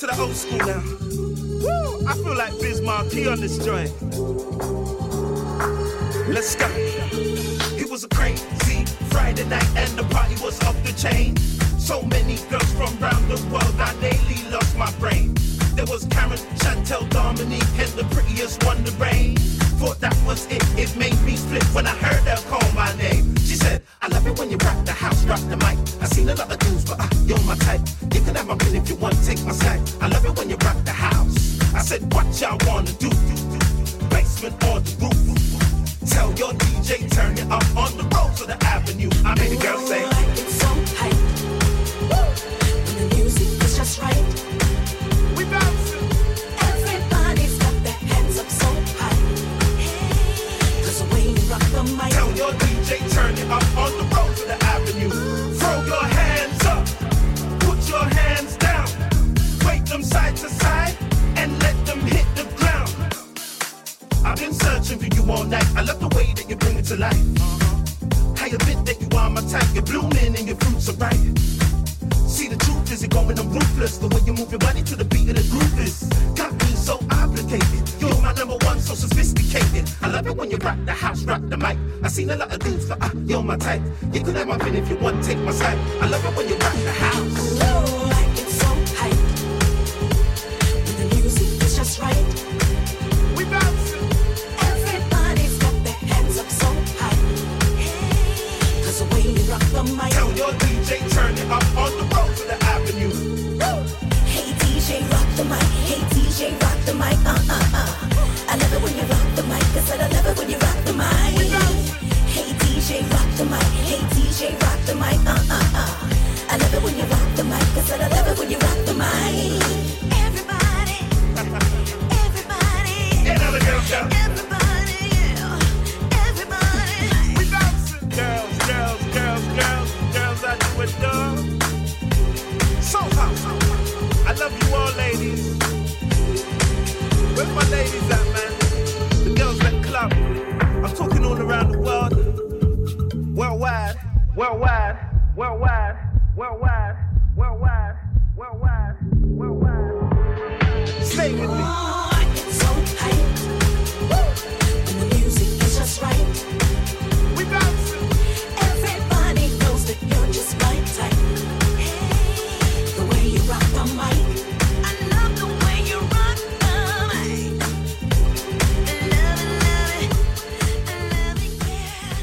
to the old school now. Woo! I feel like Biz Markie on this joint. Let's go. It was a crazy Friday night and the party was off the chain. So many girls from around the world, I daily lost my brain. There was Karen, Chantel, Dominique, and the prettiest one, the rain. Thought that was it, it made me split when I heard her call my name. She said, I love it when you rock the house, rock the mic. I seen a lot of dudes, but uh, you're my type. If you wanna take my side, I love it when you rock the house. I said, what y'all wanna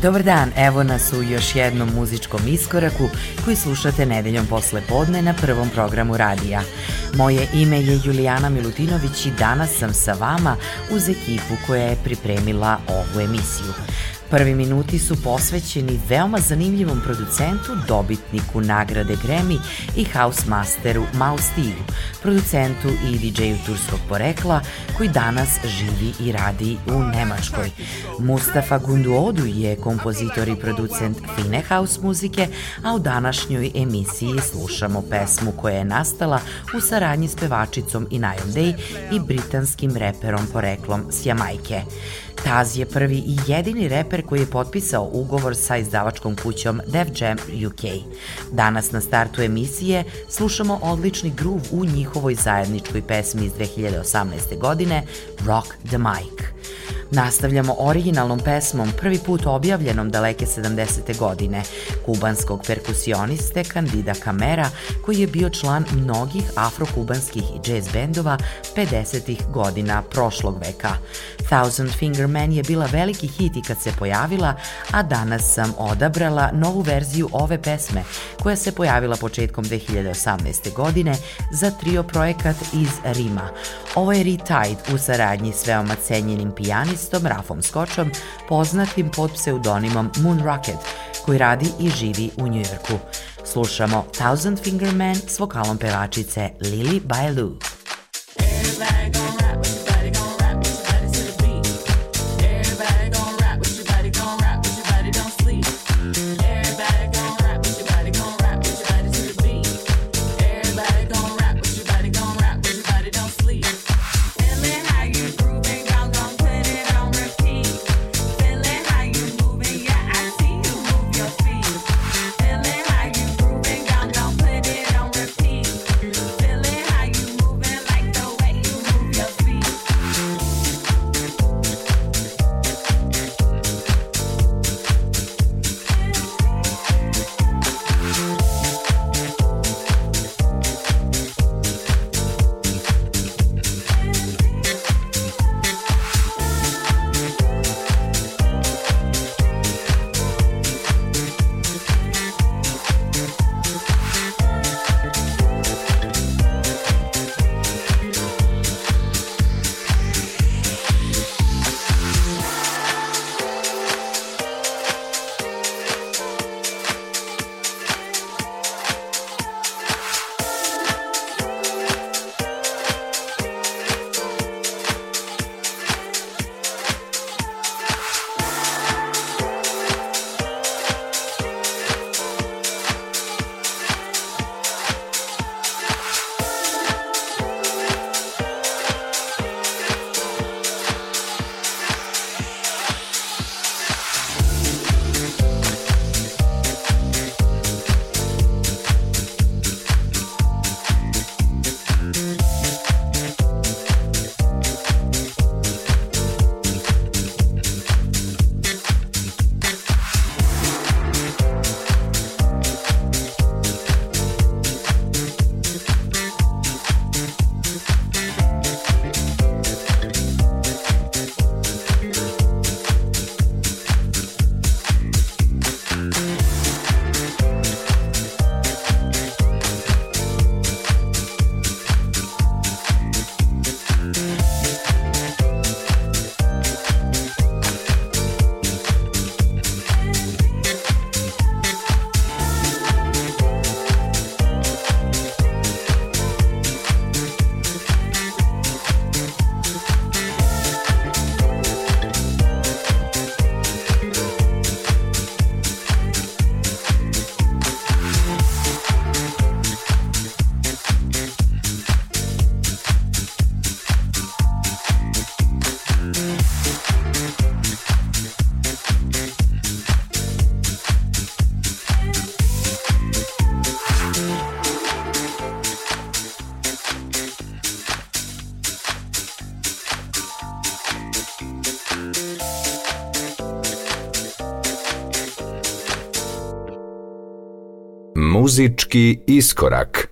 Dobar dan, evo nas u još jednom muzičkom iskoraku koji slušate nedeljom posle podne na prvom programu radija. Moje ime je Julijana Milutinović i danas sam sa vama uz ekipu koja je pripremila ovu emisiju. Prvi minuti su posvećeni veoma zanimljivom producentu, dobitniku nagrade Grammy i house masteru Mao Stigu, producentu i DJ-u turskog porekla koji danas živi i radi u Nemačkoj. Mustafa Gunduodu je kompozitor i producent fine house muzike, a u današnjoj emisiji slušamo pesmu koja je nastala u saradnji s pevačicom Inayom Day i britanskim reperom poreklom s Jamajke. Taz je prvi i jedini reper koji je potpisao ugovor sa izdavačkom kućom Def Jam UK. Danas na startu emisije slušamo odlični groove u njihovoj zajedničkoj pesmi iz 2018. godine Rock the Mic. Nastavljamo originalnom pesmom prvi put objavljenom daleke 70. godine kubanskog perkusioniste Candida Camera koji je bio član mnogih afrokubanskih i jazz bendova 50. godina prošlog veka. Thousand Finger Man je bila veliki hit i kad se pojavila, a danas sam odabrala novu verziju ove pesme koja se pojavila početkom 2018. godine za trio projekat iz Rima. Ovo je Retied u saradnji s veoma cenjenim pijanistom Rafom Skočom, poznatim pod pseudonimom Moon Rocket, koji radi i živi u Njujorku. Slušamo Thousand Finger Man s vokalom pevačice Lily Bailu. Muzički iskorak.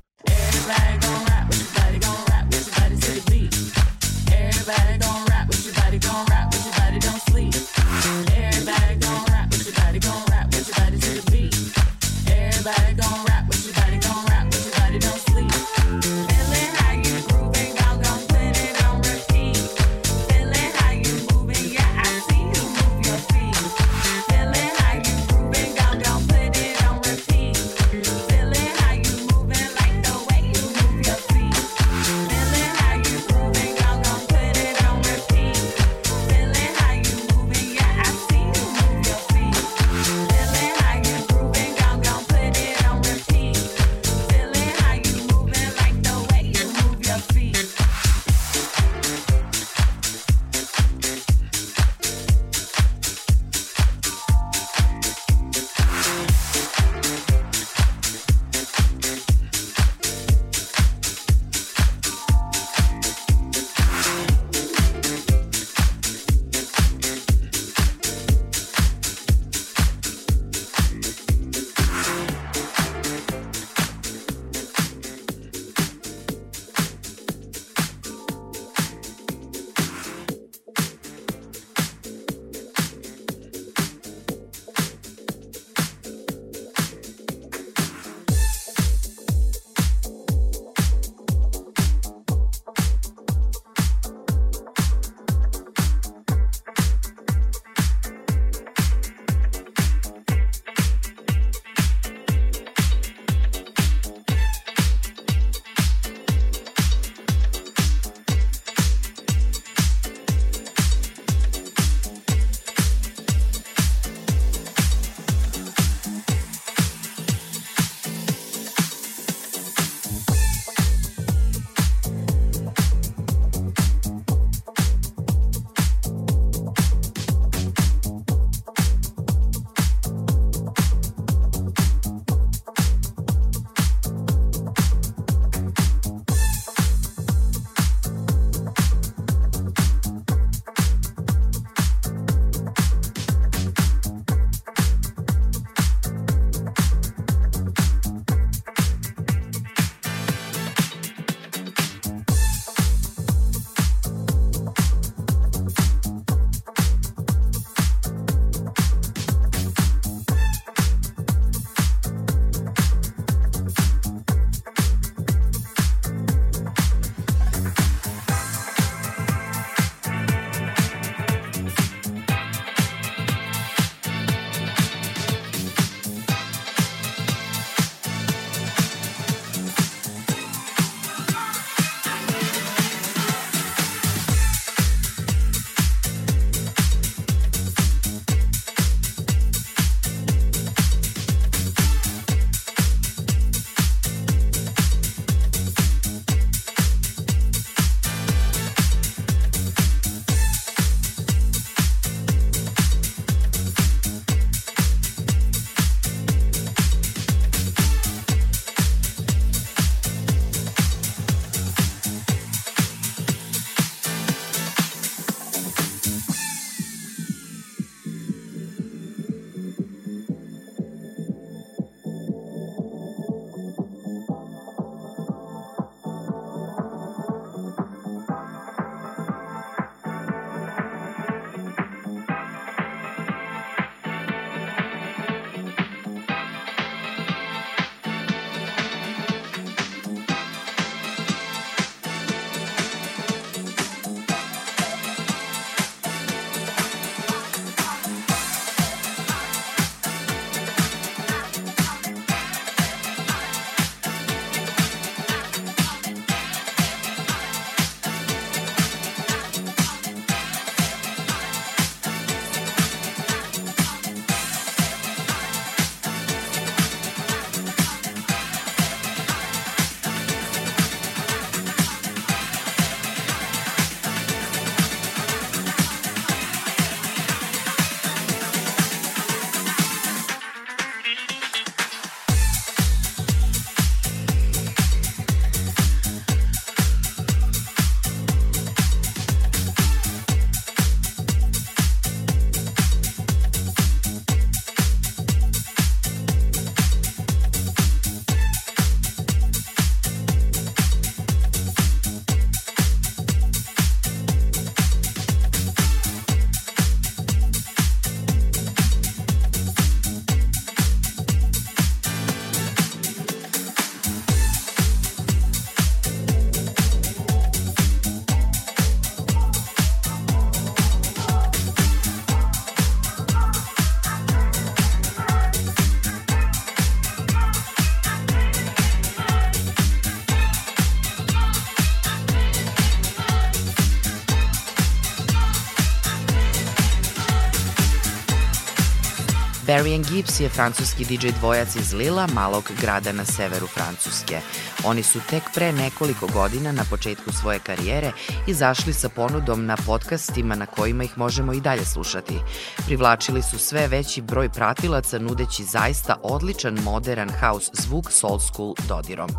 Barry and Gibbs je francuski DJ dvojac iz Lila, malog grada na severu Francuske. Oni su tek pre nekoliko godina na početku svoje karijere izašli sa ponudom na podcastima na kojima ih možemo i dalje slušati. Privlačili su sve veći broj pratilaca nudeći zaista odličan modern house zvuk s old school dodirom.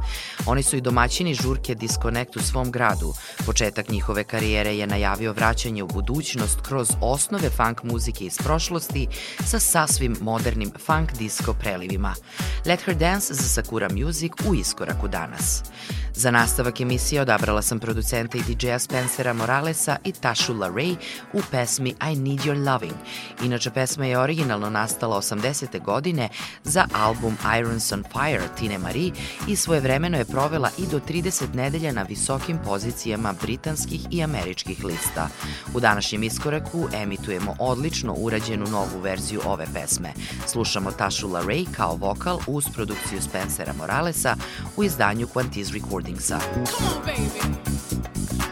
Oni su i domaćini žurke Disconnect u svom gradu. Početak njihove karijere je najavio vraćanje u budućnost kroz osnove funk muzike iz prošlosti sa sasvim modernim funk disco prelivima. Let Her Dance za Sakura Music u iskoraku danas. Za nastavak emisije odabrala sam producenta i DJ-a Spencera Moralesa i Tashu LaRae u pesmi I Need Your Loving. Inače, pesma je originalno nastala 80. godine za album Irons on Fire Tine Marie i svojevremeno je provela i do 30 nedelja na visokim pozicijama britanskih i američkih lista. U današnjem iskoraku emitujemo odlično urađenu novu verziju ove pesme. Slušamo Tashu LaRae kao vokal uz produkciju Spencera Moralesa u izdanju New Quanti's recording are. Come on, baby.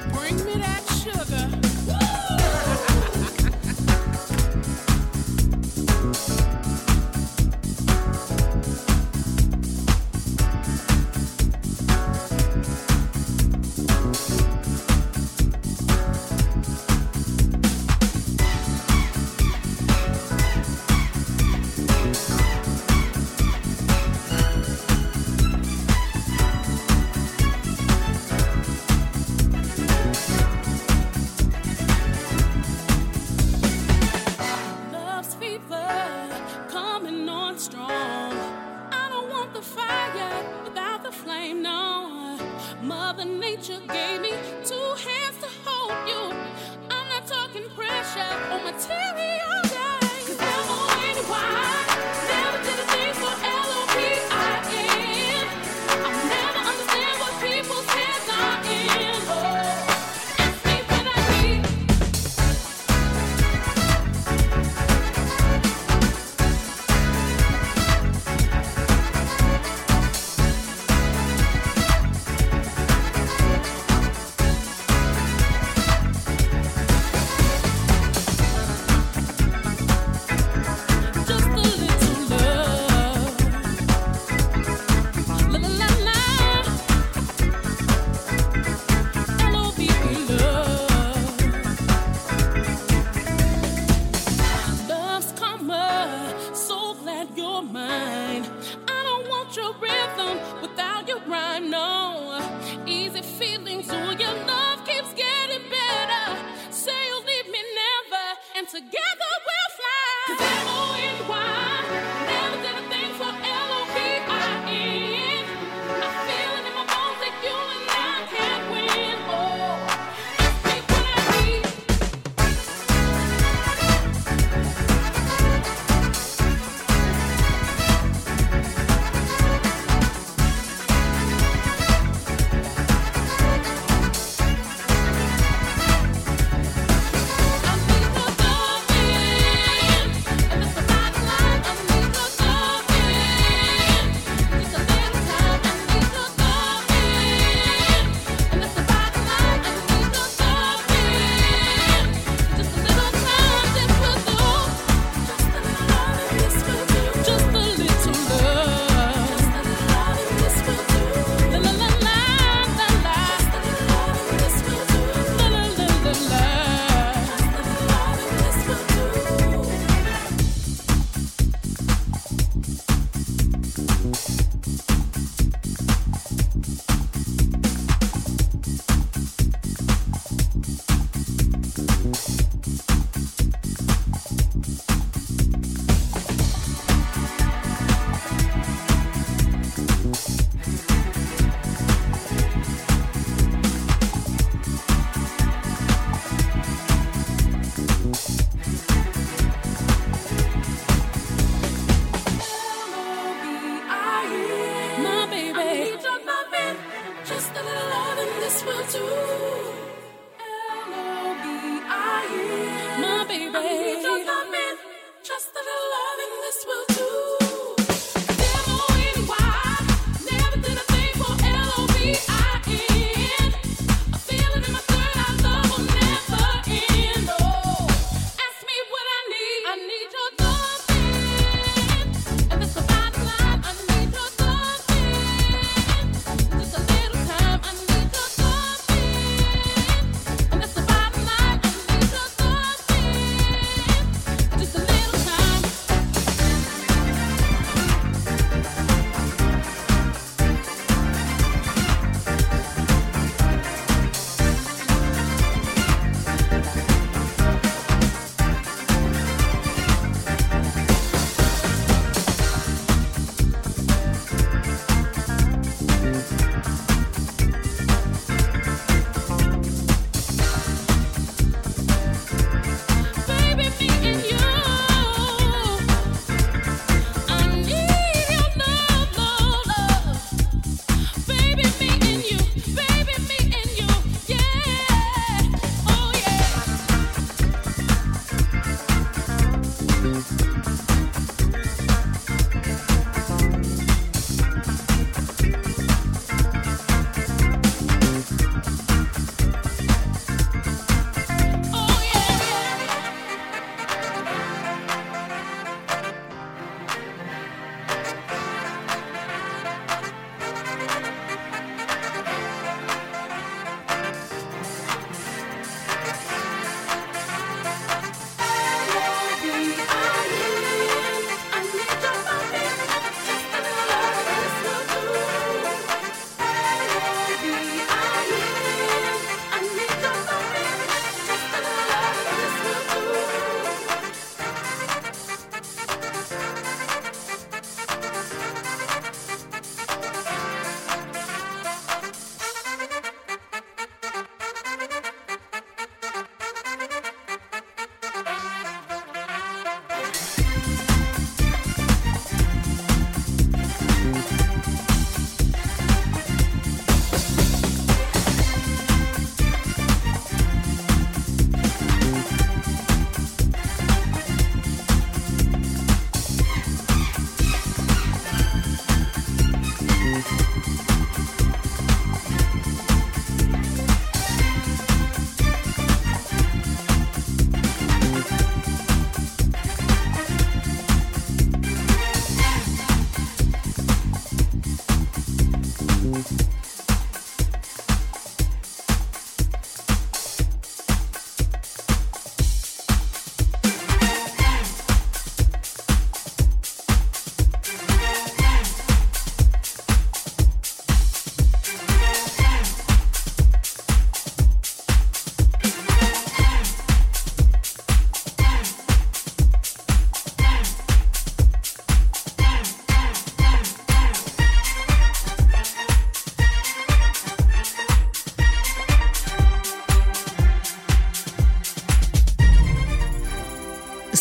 just a little love in this will do. L-O-B-I-E. My baby. Just a little love in this will do.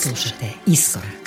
Slušate Iskorak.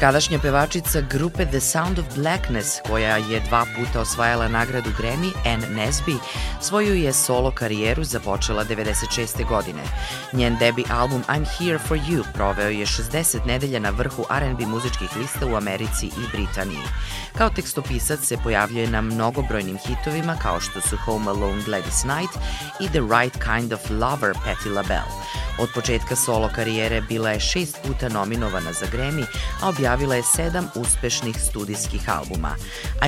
Nekadašnja pevačica grupe The Sound of Blackness, koja je dva puta osvajala nagradu Grammy, Ann Nesby, svoju je solo karijeru započela 96. godine. Njen debi album I'm Here For You proveo je 60 nedelja na vrhu R&B muzičkih lista u Americi i Britaniji. Kao tekstopisac se pojavljuje na mnogobrojnim hitovima kao što su Home Alone Gladys Knight i The Right Kind of Lover Patti LaBelle. Od početka solo karijere bila je šest puta nominovana za Grammy, a objavila je sedam uspešnih studijskih albuma.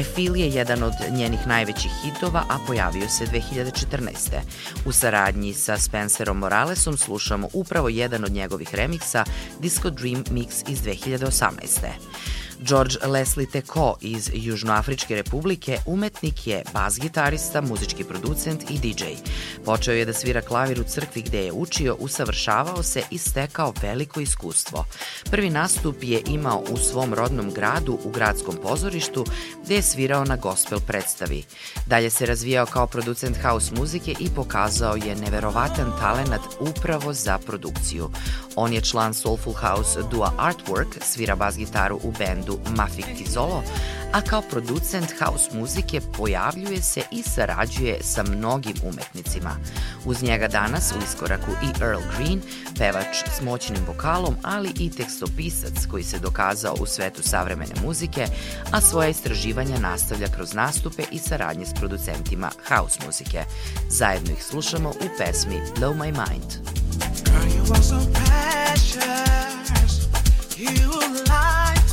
I Feel je jedan od njenih najvećih hitova, a pojavio se 2014. U saradnji sa Spencerom Moralesom slušamo upravo jedan od njegovih remiksa Disco Dream Mix iz 2018. George Leslie Teko iz Južnoafričke republike umetnik je bas-gitarista, muzički producent i DJ. Počeo je da svira klavir u crkvi gde je učio, usavršavao se i stekao veliko iskustvo. Prvi nastup je imao u svom rodnom gradu u gradskom pozorištu gde je svirao na gospel predstavi. Dalje se razvijao kao producent house muzike i pokazao je neverovatan talenat upravo za produkciju. On je član Soulful House dua Artwork, svira bas gitaru u bendu Mafik Tizolo, a kao producent house muzike pojavljuje se i sarađuje sa mnogim umetnicima. Uz njega danas u iskoraku i Earl Green, pevač s moćnim vokalom, ali i tekstopisac koji se dokazao u svetu savremene muzike, a svoje istraživanja nastavlja kroz nastupe i saradnje s producentima house muzike. Zajedno ih slušamo u pesmi Blow My Mind. Girl, you are so precious. You light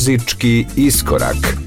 Muzički iskorak.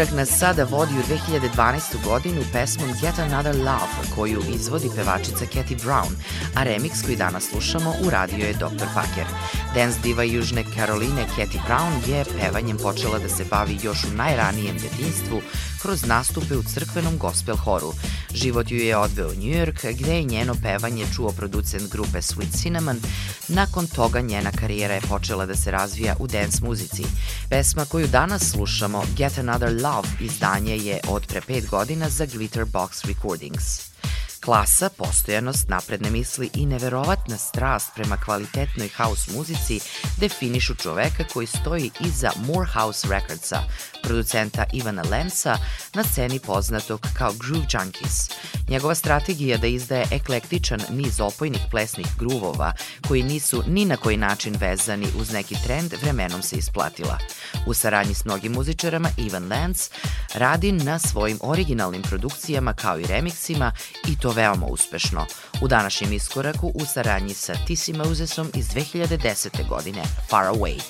Iskorak nas sada vodi u 2012. godinu pesmom Yet Another Love, koju izvodi pevačica Cathy Brown, a remix koji danas slušamo uradio je Dr. Packer. Dance diva Južne Karoline Cathy Brown je pevanjem počela da se bavi još u najranijem detinstvu kroz nastupe u crkvenom gospel horu. Život ju je odveo u New York, gde je njeno pevanje čuo producent grupe Sweet Cinnamon. Nakon toga njena karijera je počela da se razvija u dance muzici. Pesma koju danas slušamo, Get Another Love, izdanje je od pre pet godina za Glitterbox Recordings. Klasa, postojanost, napredne misli i neverovatna strast prema kvalitetnoj house muzici definišu čoveka koji stoji iza Morehouse Recordsa, producenta Ivana Lensa, na sceni poznatog kao Groove Junkies. Njegova strategija da izdaje eklektičan niz opojnih plesnih gruvova koji nisu ni na koji način vezani uz neki trend vremenom se isplatila. U saradnji s mnogim muzičarama Ivan Lens radi na svojim originalnim produkcijama kao i remiksima i to veoma uspešno. U današnjem iskoraku u saradnji sa Tisi Mosesom iz 2010. godine Far Away.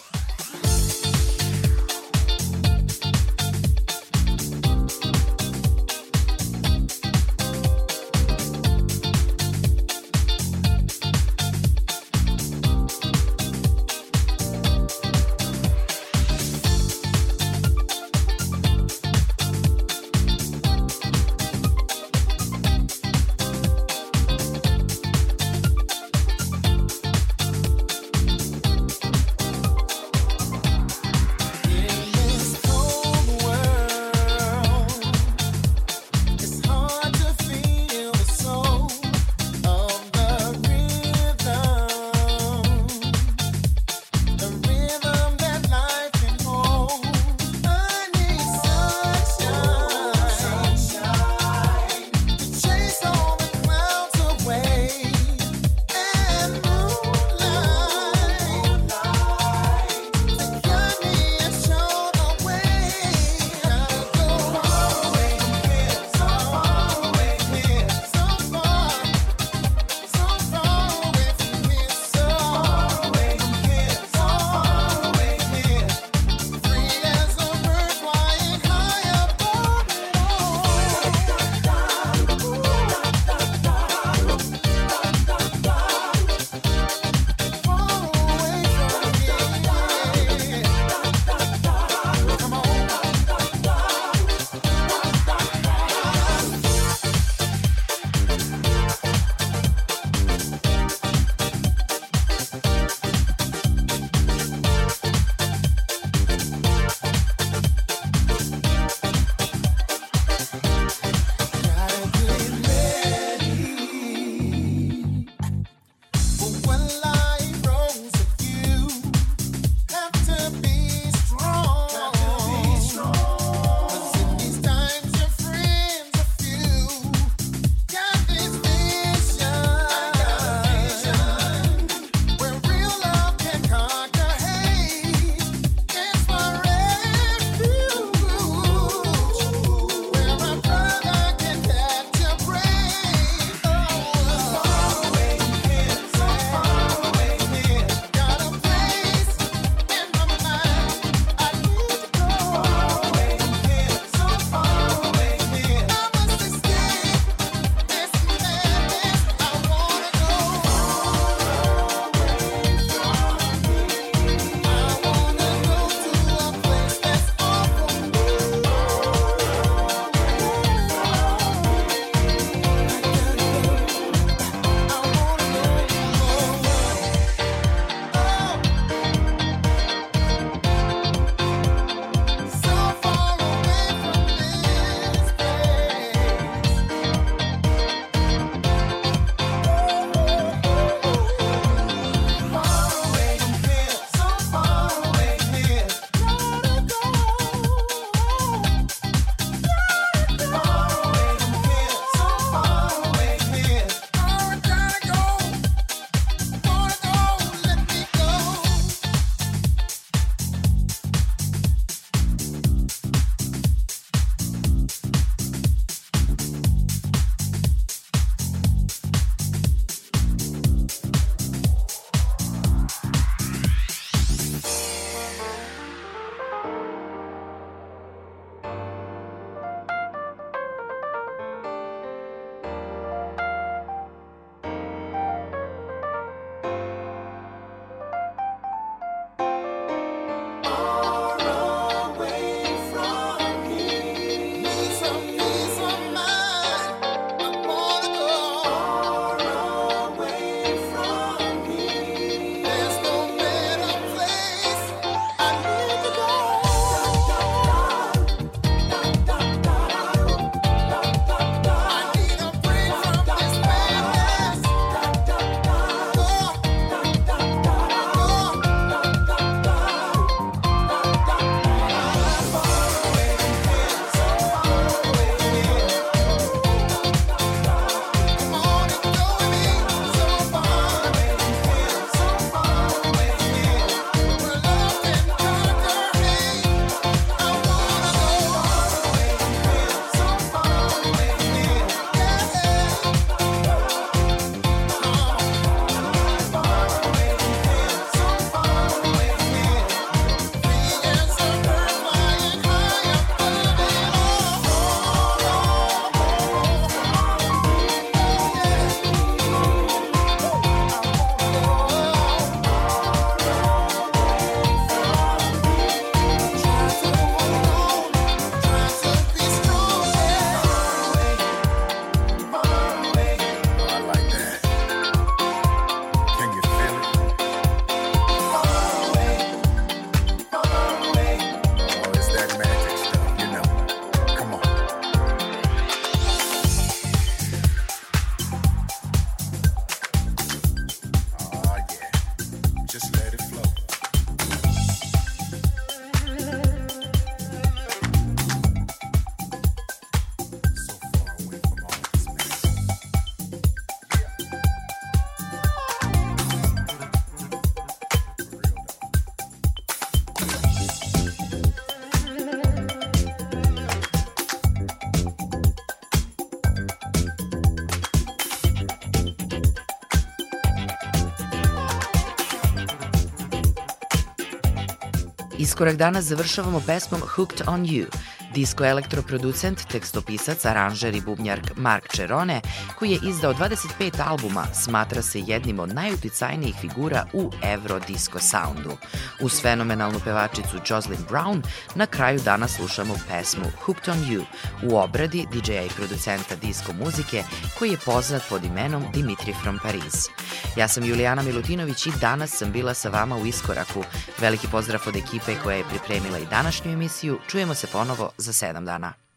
Iskorak danas završavamo pesmom Hooked on You, Disko elektroproducent, tekstopisac, aranžer i bubnjar Mark Cerone, koji je izdao 25 albuma, smatra se jednim od najuticajnijih figura u evro disco soundu. Uz fenomenalnu pevačicu Jocelyn Brown, na kraju dana slušamo pesmu Hooked on You u obradi DJ-a i producenta disko muzike koji je poznat pod imenom Dimitri from Paris. Ja sam Julijana Milutinović i danas sam bila sa vama u Iskoraku. Veliki pozdrav od ekipe koja je pripremila i današnju emisiju. Čujemo se ponovo za sedam dana.